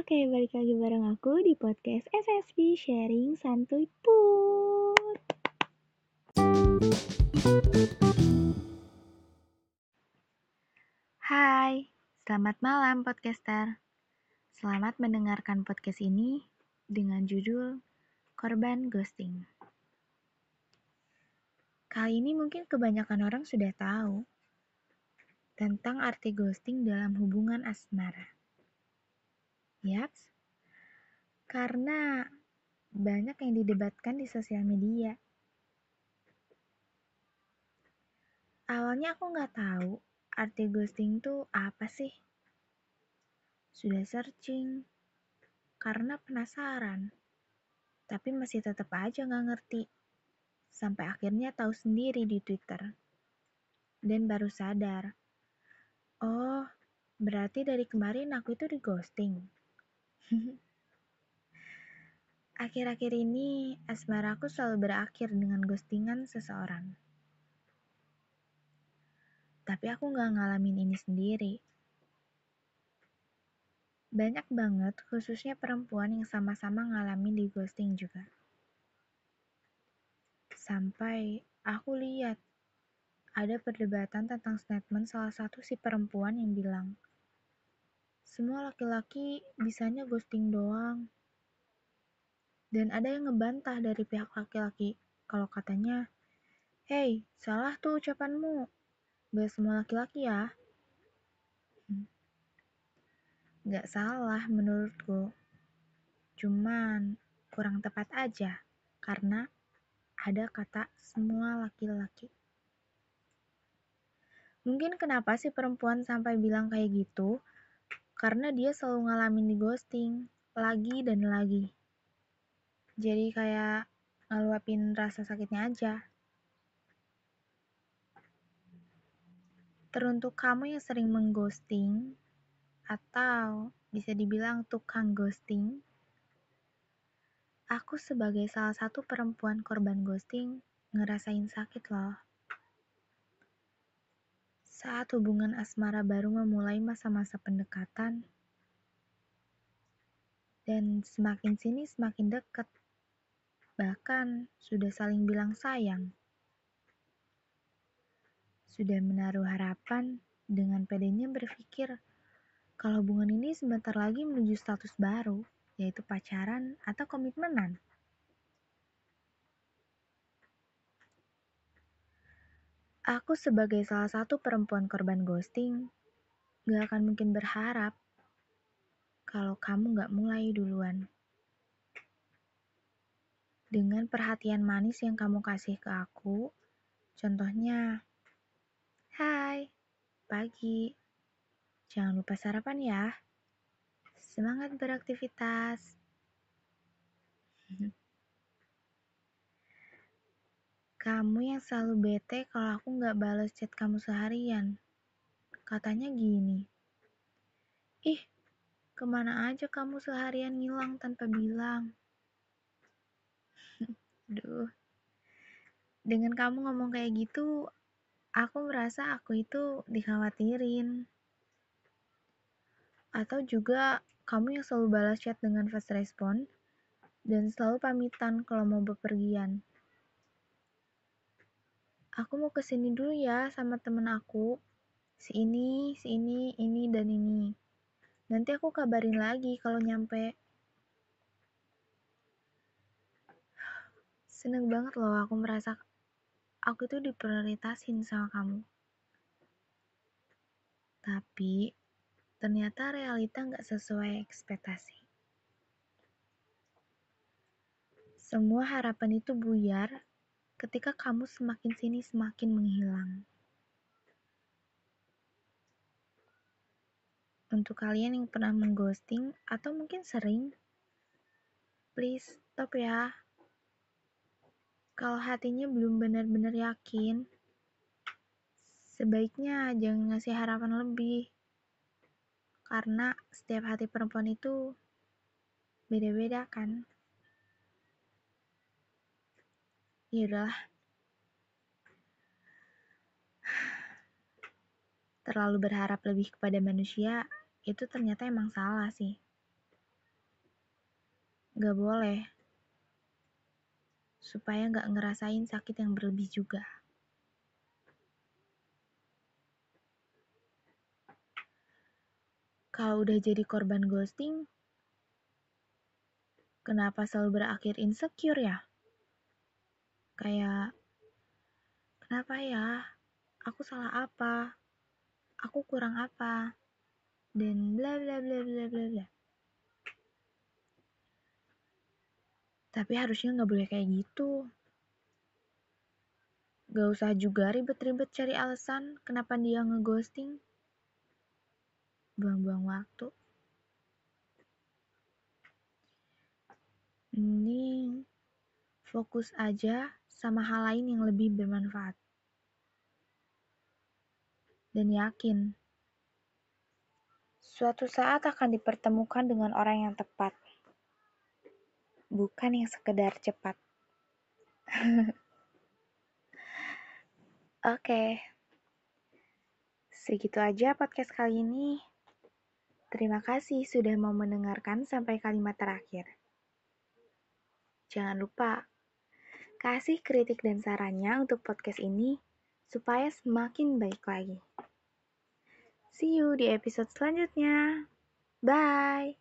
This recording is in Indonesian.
Oke, balik lagi bareng aku di podcast SSB Sharing Santuy Put. Hai, selamat malam podcaster. Selamat mendengarkan podcast ini dengan judul Korban Ghosting. Kali ini mungkin kebanyakan orang sudah tahu tentang arti ghosting dalam hubungan asmara. Yaps, karena banyak yang didebatkan di sosial media. Awalnya aku nggak tahu arti ghosting itu apa sih. Sudah searching, karena penasaran. Tapi masih tetap aja nggak ngerti. Sampai akhirnya tahu sendiri di Twitter. Dan baru sadar. Oh, berarti dari kemarin aku itu di ghosting. Akhir-akhir ini, asmaraku selalu berakhir dengan ghostingan seseorang. Tapi aku gak ngalamin ini sendiri. Banyak banget, khususnya perempuan yang sama-sama ngalamin di ghosting juga. Sampai aku lihat ada perdebatan tentang statement salah satu si perempuan yang bilang, semua laki-laki bisanya ghosting doang. Dan ada yang ngebantah dari pihak laki-laki kalau katanya, Hei, salah tuh ucapanmu. Gak semua laki-laki ya. Hmm. Gak salah menurutku. Cuman kurang tepat aja. Karena ada kata semua laki-laki. Mungkin kenapa sih perempuan sampai bilang kayak gitu? Karena dia selalu ngalamin di ghosting. Lagi dan lagi. Jadi kayak ngeluapin rasa sakitnya aja. Teruntuk kamu yang sering mengghosting, atau bisa dibilang tukang ghosting, aku sebagai salah satu perempuan korban ghosting ngerasain sakit loh. Saat hubungan asmara baru memulai masa-masa pendekatan, dan semakin sini semakin dekat, bahkan sudah saling bilang sayang. Sudah menaruh harapan dengan pedenya berpikir kalau hubungan ini sebentar lagi menuju status baru, yaitu pacaran atau komitmenan. Aku sebagai salah satu perempuan korban ghosting, gak akan mungkin berharap kalau kamu gak mulai duluan. Dengan perhatian manis yang kamu kasih ke aku, contohnya Hai, pagi. Jangan lupa sarapan ya. Semangat beraktivitas. Kamu yang selalu bete kalau aku nggak balas chat kamu seharian. Katanya gini. Ih, ke mana aja kamu seharian ngilang tanpa bilang? Duh. Dengan kamu ngomong kayak gitu, aku merasa aku itu dikhawatirin. Atau juga kamu yang selalu balas chat dengan fast respon dan selalu pamitan kalau mau bepergian. Aku mau ke sini dulu ya sama temen aku. Si ini, si ini, ini, dan ini. Nanti aku kabarin lagi kalau nyampe. Seneng banget loh aku merasa aku tuh diprioritasin sama kamu. Tapi, ternyata realita nggak sesuai ekspektasi. Semua harapan itu buyar ketika kamu semakin sini semakin menghilang. Untuk kalian yang pernah mengghosting atau mungkin sering, please stop ya. Kalau hatinya belum benar-benar yakin, sebaiknya jangan ngasih harapan lebih. Karena setiap hati perempuan itu beda-beda kan. Ya udahlah. Terlalu berharap lebih kepada manusia itu ternyata emang salah sih. Gak boleh. Supaya gak ngerasain sakit yang berlebih juga. Kalau udah jadi korban ghosting, kenapa selalu berakhir insecure ya? Kayak, kenapa ya? Aku salah apa? Aku kurang apa? Dan bla bla bla bla bla bla. Tapi harusnya nggak boleh kayak gitu. Gak usah juga ribet-ribet cari alasan kenapa dia ngeghosting. Buang-buang waktu. Mending fokus aja sama hal lain yang lebih bermanfaat. Dan yakin, suatu saat akan dipertemukan dengan orang yang tepat. Bukan yang sekedar cepat. Oke. Segitu aja podcast kali ini. Terima kasih sudah mau mendengarkan sampai kalimat terakhir. Jangan lupa kasih kritik dan sarannya untuk podcast ini supaya semakin baik lagi. See you di episode selanjutnya. Bye.